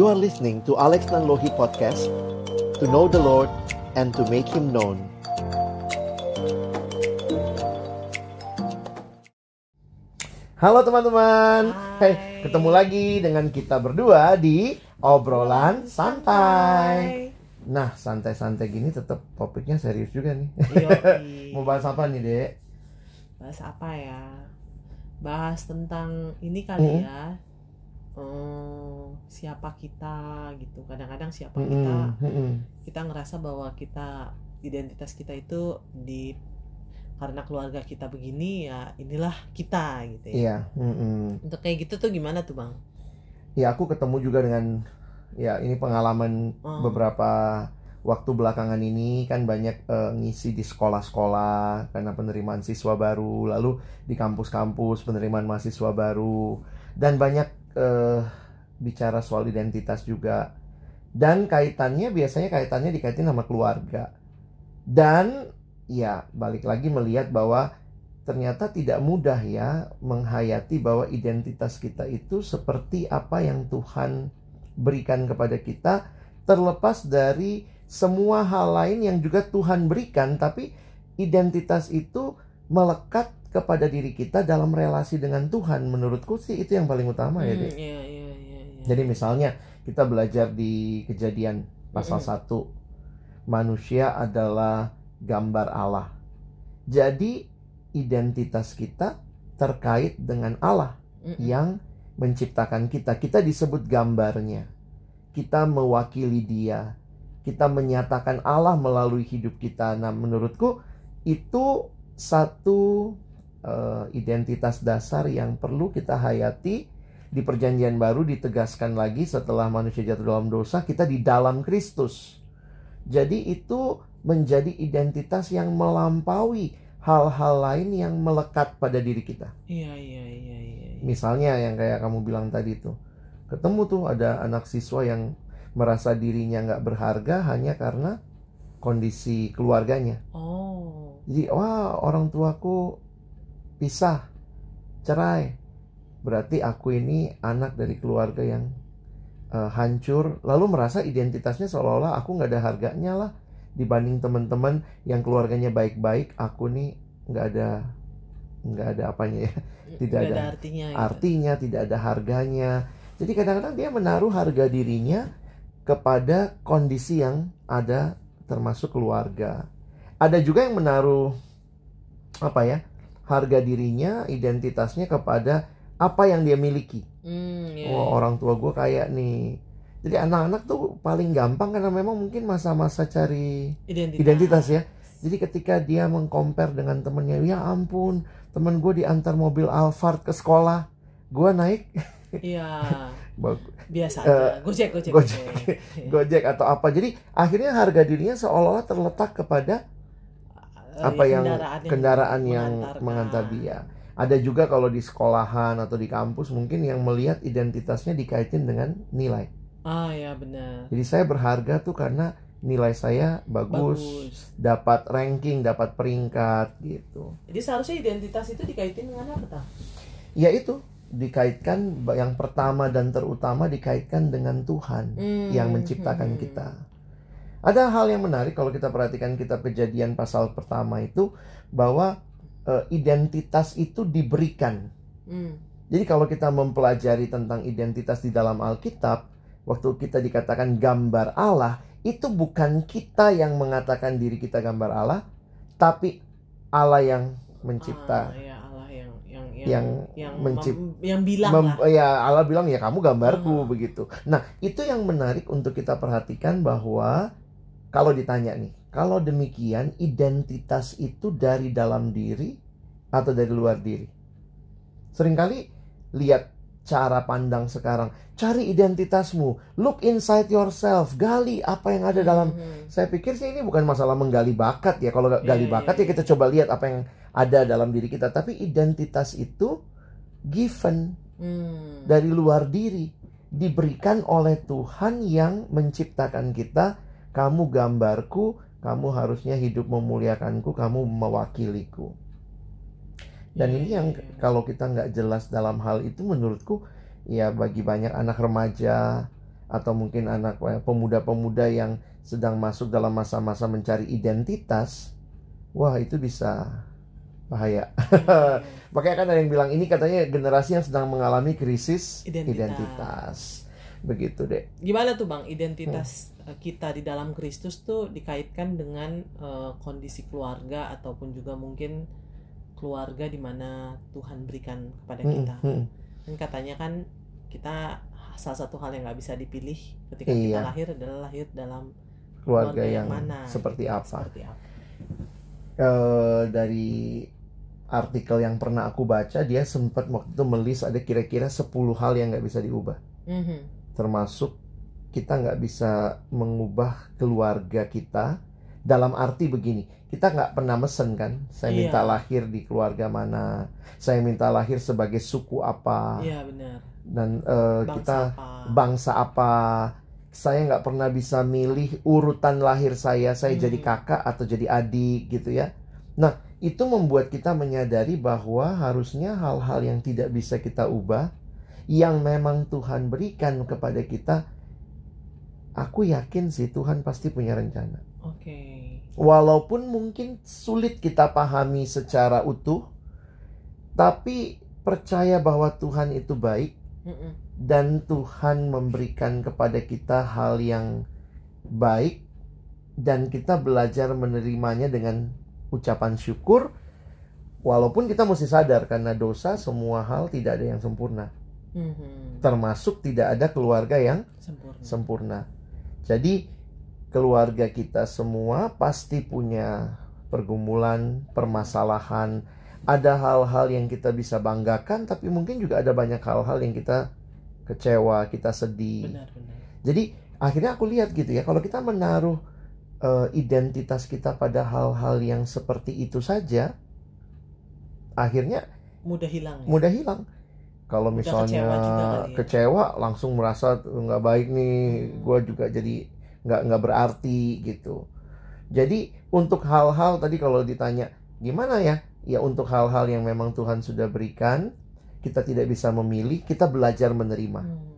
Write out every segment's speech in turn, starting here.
You are listening to Alex Nanlohi Podcast To know the Lord and to make Him known Halo teman-teman Hey, ketemu lagi dengan kita berdua di Obrolan Santai Nah, santai-santai gini tetap topiknya serius juga nih. Mau bahas apa nih, Dek? Bahas apa ya? Bahas tentang ini kali Mm. ya. Hmm, siapa kita gitu. Kadang-kadang siapa kita Mm-mm, mm-mm. kita ngerasa bahwa kita identitas kita itu di karena keluarga kita begini ya inilah kita gitu ya. Iya, mm-mm. Untuk kayak gitu tuh gimana tuh, Bang? ya aku ketemu juga dengan ya ini pengalaman Hmm. beberapa waktu belakangan ini kan banyak eh, ngisi di sekolah-sekolah karena penerimaan siswa baru lalu di kampus-kampus penerimaan mahasiswa baru dan banyak eh, bicara soal identitas juga dan kaitannya biasanya kaitannya dikaitin sama keluarga dan ya balik lagi melihat bahwa ternyata tidak mudah ya menghayati bahwa identitas kita itu seperti apa yang Tuhan berikan kepada kita terlepas dari semua hal lain yang juga Tuhan berikan tapi identitas itu melekat kepada diri kita dalam relasi dengan Tuhan menurutku sih itu yang paling utama ya Hmm, iya, iya. Jadi misalnya kita belajar di kejadian pasal 1 manusia adalah gambar Allah. Jadi identitas kita terkait dengan Allah yang menciptakan kita. Kita disebut gambarnya. Kita mewakili dia. Kita menyatakan Allah melalui hidup kita. Nah, menurutku itu satu eh, identitas dasar yang perlu kita hayati di perjanjian baru ditegaskan lagi setelah manusia jatuh dalam dosa, kita di dalam Kristus. Jadi itu menjadi identitas yang melampaui hal-hal lain yang melekat pada diri kita. Iya, iya, iya, iya. iya. Misalnya yang kayak kamu bilang tadi tuh, ketemu tuh ada anak siswa yang merasa dirinya nggak berharga hanya karena kondisi keluarganya. Oh. Jadi wah orang tuaku pisah, cerai, berarti aku ini anak dari keluarga yang eh, hancur, lalu merasa identitasnya seolah-olah aku nggak ada harganya lah dibanding teman-teman yang keluarganya baik-baik, aku nih nggak ada nggak ada apanya ya Tidak Nggak ada artinya gitu. artinya, tidak ada harganya. Jadi kadang-kadang dia menaruh harga dirinya kepada kondisi yang ada termasuk keluarga. Ada juga yang menaruh apa ya? harga dirinya, identitasnya kepada apa yang dia miliki. Hmm, iya, Oh, iya. orang tua gue kayak nih. Jadi anak-anak tuh paling gampang karena memang mungkin masa-masa cari identitas. identitas ya. Jadi ketika dia mengcompare dengan temennya, ya ampun, temen gue diantar mobil Alphard ke sekolah, gue naik Iya, biasa aja. Gojek, gojek, Gojek. gojek. Gojek atau apa. Jadi akhirnya harga dirinya seolah-olah terletak kepada Eh, apa ya, yang kendaraan yang mengantar dia. Ada juga kalau di sekolahan atau di kampus mungkin yang melihat identitasnya dikaitin dengan nilai. Ah ya benar. Jadi saya berharga tuh karena nilai saya bagus, Bagus. dapat ranking, dapat peringkat gitu. Jadi seharusnya identitas itu dikaitin dengan apa tak? Ya itu dikaitkan yang pertama dan terutama dikaitkan dengan Tuhan Hmm, yang menciptakan hmm. kita. Ada hal yang menarik kalau kita perhatikan kitab Kejadian pasal pertama itu bahwa eh, identitas itu diberikan. Hmm. Jadi kalau kita mempelajari tentang identitas di dalam Alkitab, waktu kita dikatakan gambar Allah, itu bukan kita yang mengatakan diri kita gambar Allah, tapi Allah yang mencipta. Ah, ya Allah yang yang Yang yang mencip- mem- yang bilang Mem- lah. ya Allah bilang ya kamu gambarku Ah. begitu. Nah itu yang menarik untuk kita perhatikan bahwa kalau ditanya nih, kalau demikian identitas itu dari dalam diri atau dari luar diri? Seringkali lihat cara pandang sekarang, cari identitasmu, look inside yourself, gali apa yang ada dalam. Hmm. Saya pikir sih ini bukan masalah menggali bakat ya. Kalau Iya, gali iya, bakat ya iya. kita coba lihat apa yang ada dalam diri kita. Tapi identitas itu given Hmm. dari luar diri diberikan oleh Tuhan yang menciptakan kita kamu gambarku kamu harusnya hidup memuliakanku kamu mewakiliku dan Iya, ini iya, yang iya. kalau kita nggak jelas dalam hal itu menurutku ya bagi banyak anak remaja atau mungkin anak eh, pemuda-pemuda yang sedang masuk dalam masa-masa mencari identitas, wah itu bisa bahaya. Makanya kan ada yang bilang ini katanya generasi yang sedang mengalami krisis Identitas. identitas. Begitu deh. Gimana tuh bang identitas eh, kita di dalam Kristus tuh dikaitkan dengan eh, kondisi keluarga ataupun juga mungkin keluarga di mana Tuhan berikan kepada Mm-mm, kita. mm-mm. Kan katanya kan kita salah satu hal yang nggak bisa dipilih ketika kita Iya. lahir adalah lahir dalam Keluarga yang mana seperti gitu. apa? Seperti apa? eh dari artikel yang pernah aku baca dia sempat waktu itu melis ada kira-kira 10 hal yang nggak bisa diubah Mhm. Termasuk kita nggak bisa mengubah keluarga kita dalam arti begini kita nggak pernah mesen kan saya Iya. minta lahir di keluarga mana saya minta lahir sebagai suku apa Iya benar. dan eh, Bangsa kita apa? bangsa apa saya nggak pernah bisa milih urutan lahir saya saya Hmm. jadi kakak atau jadi adik gitu ya nah itu membuat kita menyadari bahwa harusnya hal-hal yang tidak bisa kita ubah yang memang Tuhan berikan kepada kita aku yakin sih Tuhan pasti punya rencana. Oke. walaupun mungkin sulit kita pahami secara utuh tapi percaya bahwa Tuhan itu baik dan Tuhan memberikan kepada kita hal yang baik dan kita belajar menerimanya dengan ucapan syukur walaupun kita mesti sadar karena dosa semua hal tidak ada yang sempurna Mhm. termasuk tidak ada keluarga yang Sempurna. sempurna jadi keluarga kita semua pasti punya pergumulan permasalahan ada hal-hal yang kita bisa banggakan tapi mungkin juga ada banyak hal-hal yang kita kecewa kita sedih Benar-benar. jadi akhirnya aku lihat gitu ya kalau kita menaruh eh, identitas kita pada hal-hal yang seperti itu saja akhirnya Mudah hilang. ya? mudah hilang kalau misalnya kecewa ya. kecewa langsung merasa nggak baik nih Hmm. gue juga jadi nggak nggak berarti gitu jadi untuk hal-hal tadi kalau ditanya gimana ya ya untuk hal-hal yang memang Tuhan sudah berikan kita tidak bisa memilih kita belajar menerima Hmm.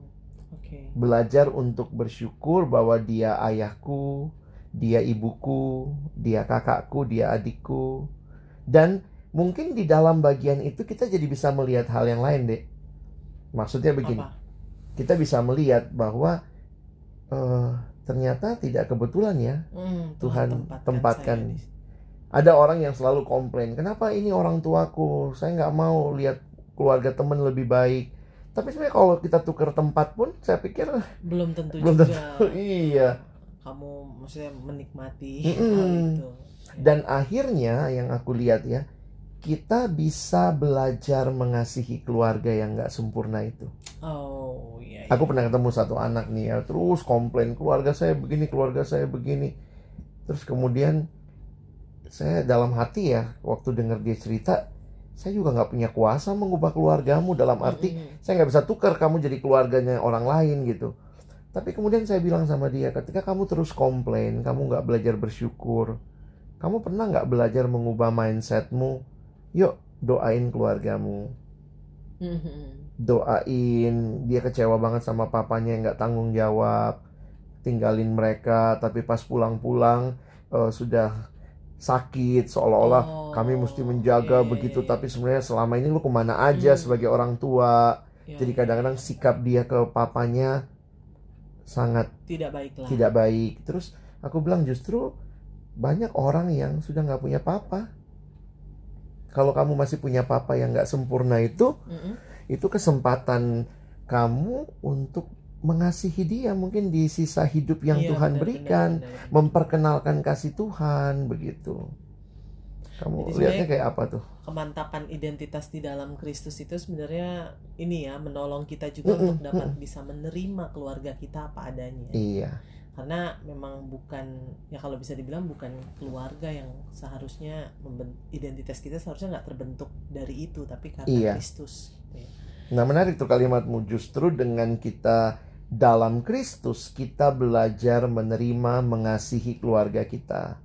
Oke. belajar untuk bersyukur bahwa dia ayahku, dia ibuku, dia kakakku, dia adikku. Dan mungkin di dalam bagian itu kita jadi bisa melihat hal yang lain, Dek. Maksudnya begini, Apa? kita bisa melihat bahwa eh, ternyata tidak kebetulan ya. Hmm, Tuhan tempatkan. saya di- Ada orang yang selalu komplain, kenapa ini orang tuaku, saya nggak mau lihat keluarga teman lebih baik. Tapi sebenarnya kalau kita tukar tempat pun, saya pikir belum tentu belum juga tentu iya. kamu maksudnya menikmati Mm-mm. hal itu. Dan akhirnya yang aku lihat ya, kita bisa belajar mengasihi keluarga yang nggak sempurna itu. Oh iya. Aku pernah ketemu satu anak nih ya, terus komplain keluarga saya begini, keluarga saya begini. Terus kemudian saya dalam hati ya, waktu dengar dia cerita, saya juga nggak punya kuasa mengubah keluargamu dalam arti Mm-mm. saya nggak bisa tukar kamu jadi keluarganya orang lain gitu. Tapi kemudian saya bilang sama dia, ketika kamu terus komplain, kamu nggak belajar bersyukur, kamu pernah nggak belajar mengubah mindsetmu? Yuk doain keluargamu, Mhm. doain dia kecewa banget sama papanya yang nggak tanggung jawab, tinggalin mereka, tapi pas pulang-pulang eh, sudah sakit seolah-olah Oh, kami mesti menjaga iya, begitu, tapi sebenarnya selama ini lu ke mana aja Hmm. sebagai orang tua? iya. Jadi kadang-kadang sikap dia ke papanya sangat tidak baik lah. tidak baik. Terus aku bilang justru banyak orang yang sudah nggak punya papa. Kalau kamu masih punya papa yang nggak sempurna itu, Mm-mm. itu kesempatan kamu untuk mengasihi dia mungkin di sisa hidup yang Iya, Tuhan benar, berikan, benar, benar, benar. memperkenalkan kasih Tuhan begitu. Kamu Jadi lihatnya kayak apa tuh? kemantapan identitas di dalam Kristus itu sebenarnya ini ya menolong kita juga Mm-mm, untuk dapat bisa menerima keluarga kita apa adanya. Iya, Karena memang bukan ya kalau bisa dibilang bukan keluarga yang seharusnya identitas kita seharusnya nggak terbentuk dari itu tapi karena Iya. Kristus. Ya. Nah menarik tuh kalimatmu justru dengan kita dalam Kristus kita belajar menerima mengasihi keluarga kita.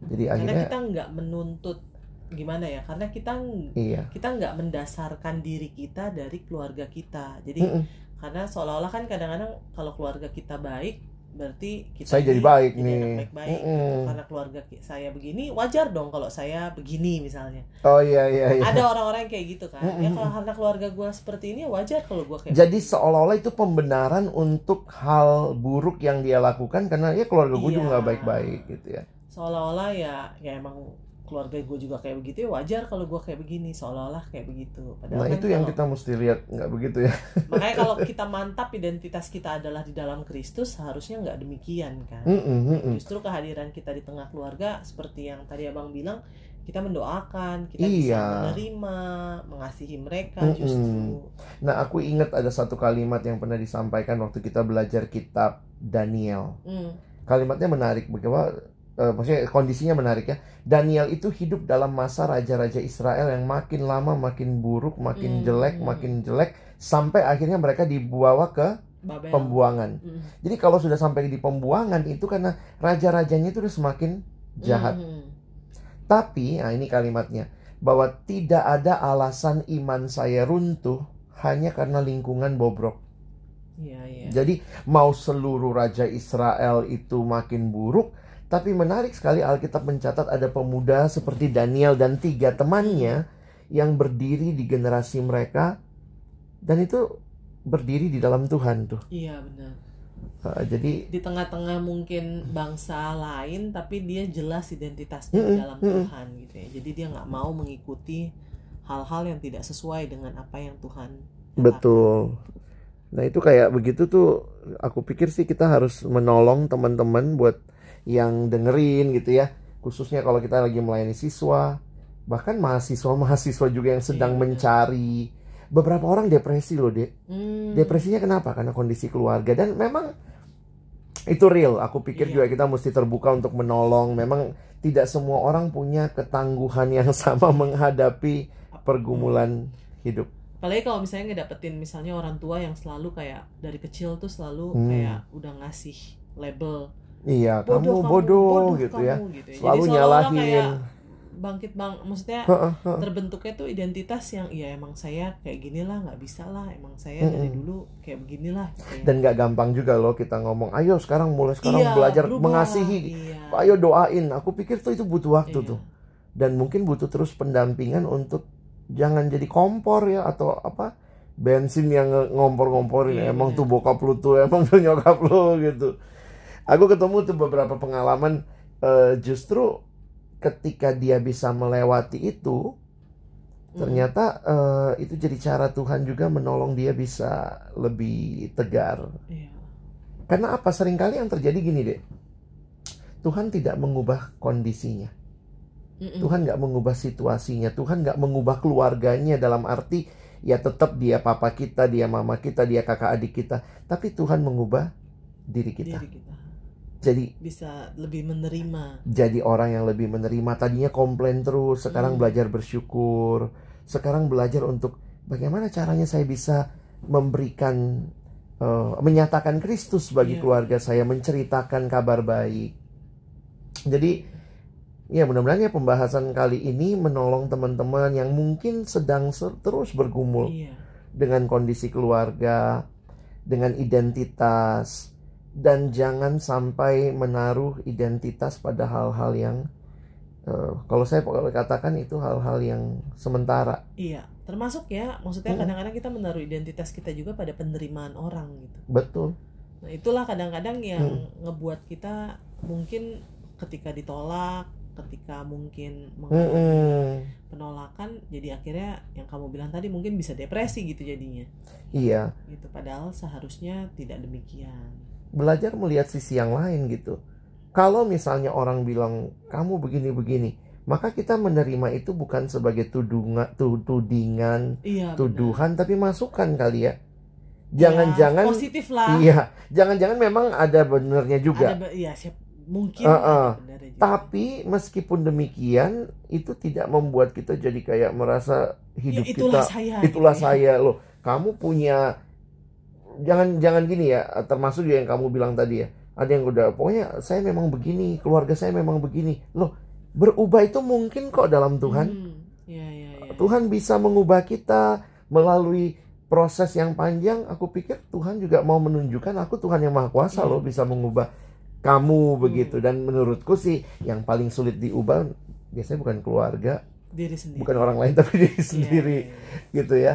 Jadi Karena akhirnya kita nggak menuntut gimana ya? Karena kita iya. kita nggak mendasarkan diri kita dari keluarga kita. Jadi Mm-mm. karena seolah-olah kan kadang-kadang kalau keluarga kita baik berarti kita Saya jadi baik jadi nih. anak baik-baik gitu. Mm-mm. karena keluarga saya begini wajar dong kalau saya begini misalnya Oh iya iya iya. ada orang-orang kayak gitu kan ya Mm-mm. kalau karena keluarga gue seperti ini ya wajar kalau gue kayak Jadi seolah-olah itu pembenaran untuk hal buruk yang dia lakukan karena ya keluarga gue juga Iya. nggak baik-baik gitu ya. seolah-olah ya ya emang keluarga gue juga kayak begitu ya wajar kalau gue kayak begini seolah-olah kayak begitu Nah padahal kan itu yang kalau- kita mesti lihat nggak begitu ya. makanya kalau kita mantap identitas kita adalah di dalam Kristus seharusnya nggak demikian kan Mm-mm, mm-mm. justru kehadiran kita di tengah keluarga seperti yang tadi abang bilang kita mendoakan kita bisa Iya. menerima mengasihi mereka Mm-mm. justru Nah aku ingat ada satu kalimat yang pernah disampaikan waktu kita belajar kitab Daniel. Hmm, Kalimatnya menarik bahwa eh, maksudnya kondisinya menarik ya. Daniel itu hidup dalam masa raja-raja Israel yang makin lama makin buruk, makin Hmm. jelek, makin jelek sampai akhirnya mereka dibawa ke Babel pembuangan. Hmm, Jadi kalau sudah sampai di pembuangan itu karena raja-rajanya itu udah semakin jahat. hmm, Tapi, nah ini kalimatnya, bahwa tidak ada alasan iman saya runtuh hanya karena lingkungan bobrok. iya iya Jadi mau seluruh raja Israel itu makin buruk, tapi menarik sekali Alkitab mencatat ada pemuda seperti Daniel dan tiga temannya yang berdiri di generasi mereka dan itu berdiri di dalam Tuhan tuh. iya benar Uh, jadi di tengah-tengah mungkin bangsa lain tapi dia jelas identitasnya di Mm-mm, dalam mm-mm. Tuhan gitu ya jadi dia nggak mau mengikuti hal-hal yang tidak sesuai dengan apa yang Tuhan. Betul. Nah itu kayak begitu tuh aku pikir sih kita harus menolong teman-teman buat yang dengerin gitu ya. Khususnya kalau kita lagi melayani siswa, bahkan mahasiswa-mahasiswa juga yang sedang benar. mencari. Beberapa orang depresi loh, Dek. Hmm, Depresinya kenapa? Karena kondisi keluarga dan memang itu real. Aku pikir Iya. juga kita mesti terbuka untuk menolong. Memang tidak semua orang punya ketangguhan yang sama menghadapi pergumulan hidup. apalagi kalau misalnya ngedapetin misalnya orang tua yang selalu kayak dari kecil tuh selalu Hmm. kayak udah ngasih label Iya, kamu bodoh, gitu ya. kamu, gitu ya. Selalu Jadi nyalahin. kayak bangkit bang maksudnya terbentuknya tuh identitas yang ya emang saya kayak gini lah nggak bisa lah emang saya dari Mm-mm. dulu kayak beginilah gitu ya. Dan nggak gampang juga loh kita ngomong, ayo sekarang mulai sekarang Iya, belajar berubah. mengasihi. Iya. Ayo doain. Aku pikir tuh itu butuh waktu Iya. tuh. Dan mungkin butuh terus pendampingan untuk jangan jadi kompor ya atau apa bensin yang ngompor-ngomporin. Iya, emang benar. tuh bokap lu tuh, emang tuh nyokap lu gitu. Aku ketemu tuh beberapa pengalaman eh, justru ketika dia bisa melewati itu, Mm. ternyata eh, itu jadi cara Tuhan juga menolong dia bisa lebih tegar. Iya. Karena apa? Seringkali yang terjadi gini deh. Tuhan tidak mengubah kondisinya. Mm-mm. Tuhan nggak mengubah situasinya. Tuhan nggak mengubah keluarganya dalam arti ya tetap dia papa kita, dia mama kita, dia kakak adik kita. Tapi Tuhan mengubah diri kita. diri kita Jadi bisa lebih menerima jadi orang yang lebih menerima. Tadinya komplain terus, sekarang Hmm. belajar bersyukur. Sekarang belajar untuk bagaimana caranya saya bisa memberikan eh, menyatakan Kristus bagi Iya. keluarga saya, menceritakan kabar baik. Jadi ya mudah-mudahan ya pembahasan kali ini menolong teman-teman yang mungkin sedang terus bergumul iya dengan kondisi keluarga, dengan identitas, dan jangan sampai menaruh identitas pada hal-hal yang, eh, kalau saya boleh katakan itu hal-hal yang sementara. iya termasuk ya maksudnya kadang-kadang kita menaruh identitas kita juga pada penerimaan orang gitu Betul. nah itulah kadang-kadang yang Hmm. ngebuat kita mungkin ketika ditolak ketika mungkin Hmm. mengalami Mm-mm. penolakan jadi akhirnya yang kamu bilang tadi mungkin bisa depresi gitu jadinya Iya, gitu padahal seharusnya tidak demikian belajar melihat sisi yang lain gitu. Kalau misalnya orang bilang kamu begini-begini, maka kita menerima itu bukan sebagai tudungan, tudingan, iya benar. tuduhan, tapi masukan kali ya. Ya, Jangan-jangan positif lah Iya, jangan-jangan memang ada benernya juga. ada iya siap mungkin ada benarnya juga. Tapi meskipun demikian, itu tidak membuat kita jadi kayak merasa ya, hidup itulah kita saya itulah gitu ya. saya loh. Kamu punya jangan jangan gini ya, termasuk yang kamu bilang tadi ya. Ada yang udah pokoknya saya memang begini, keluarga saya memang begini. Loh, berubah itu mungkin kok dalam Tuhan. Hmm, iya, iya, iya. Tuhan bisa mengubah kita melalui proses yang panjang aku pikir Tuhan juga mau menunjukkan aku Tuhan yang maha kuasa Iya. loh bisa mengubah kamu Hmm. begitu dan menurutku sih yang paling sulit diubah biasanya bukan keluarga diri sendiri bukan orang lain tapi diri Iya, sendiri iya, iya. gitu ya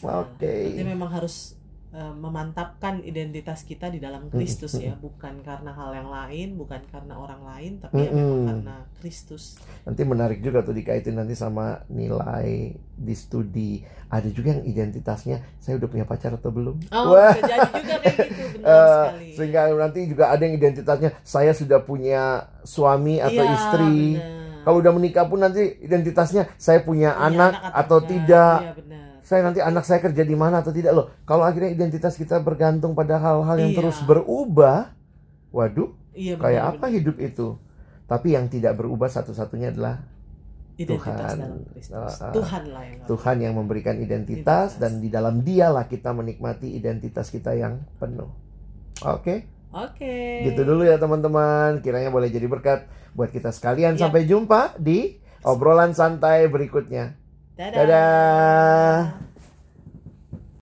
Nah, oke Berarti memang harus eh, memantapkan identitas kita di dalam Kristus ya, bukan karena hal yang lain, bukan karena orang lain, tapi ya memang karena Kristus. nanti menarik juga tuh dikaitin nanti sama nilai di studi ada juga yang identitasnya saya udah punya pacar atau belum Oh, Wah. jadi juga kayak gitu, benar Eh, sekali. sehingga nanti juga ada yang identitasnya saya sudah punya suami atau Iya, istri benar. kalau udah menikah pun nanti identitasnya saya punya Punya anak, atau enggak. tidak Iya, benar. Saya nanti anak saya kerja di mana atau tidak loh kalau akhirnya identitas kita bergantung pada hal-hal yang Iya. terus berubah waduh Iya, benar, kayak apa benar. hidup itu tapi yang tidak berubah satu-satunya adalah Identitas Tuhan. dalam Kristus. Ah, ah. Tuhan lah yang Tuhan yang memberikan identitas Identitas. dan di dalam dialah kita menikmati identitas kita yang penuh. Oke, Oke. gitu dulu ya teman-teman. Kiranya boleh jadi berkat buat kita sekalian. Ya. Sampai jumpa di obrolan santai berikutnya. Dadah. Dadah.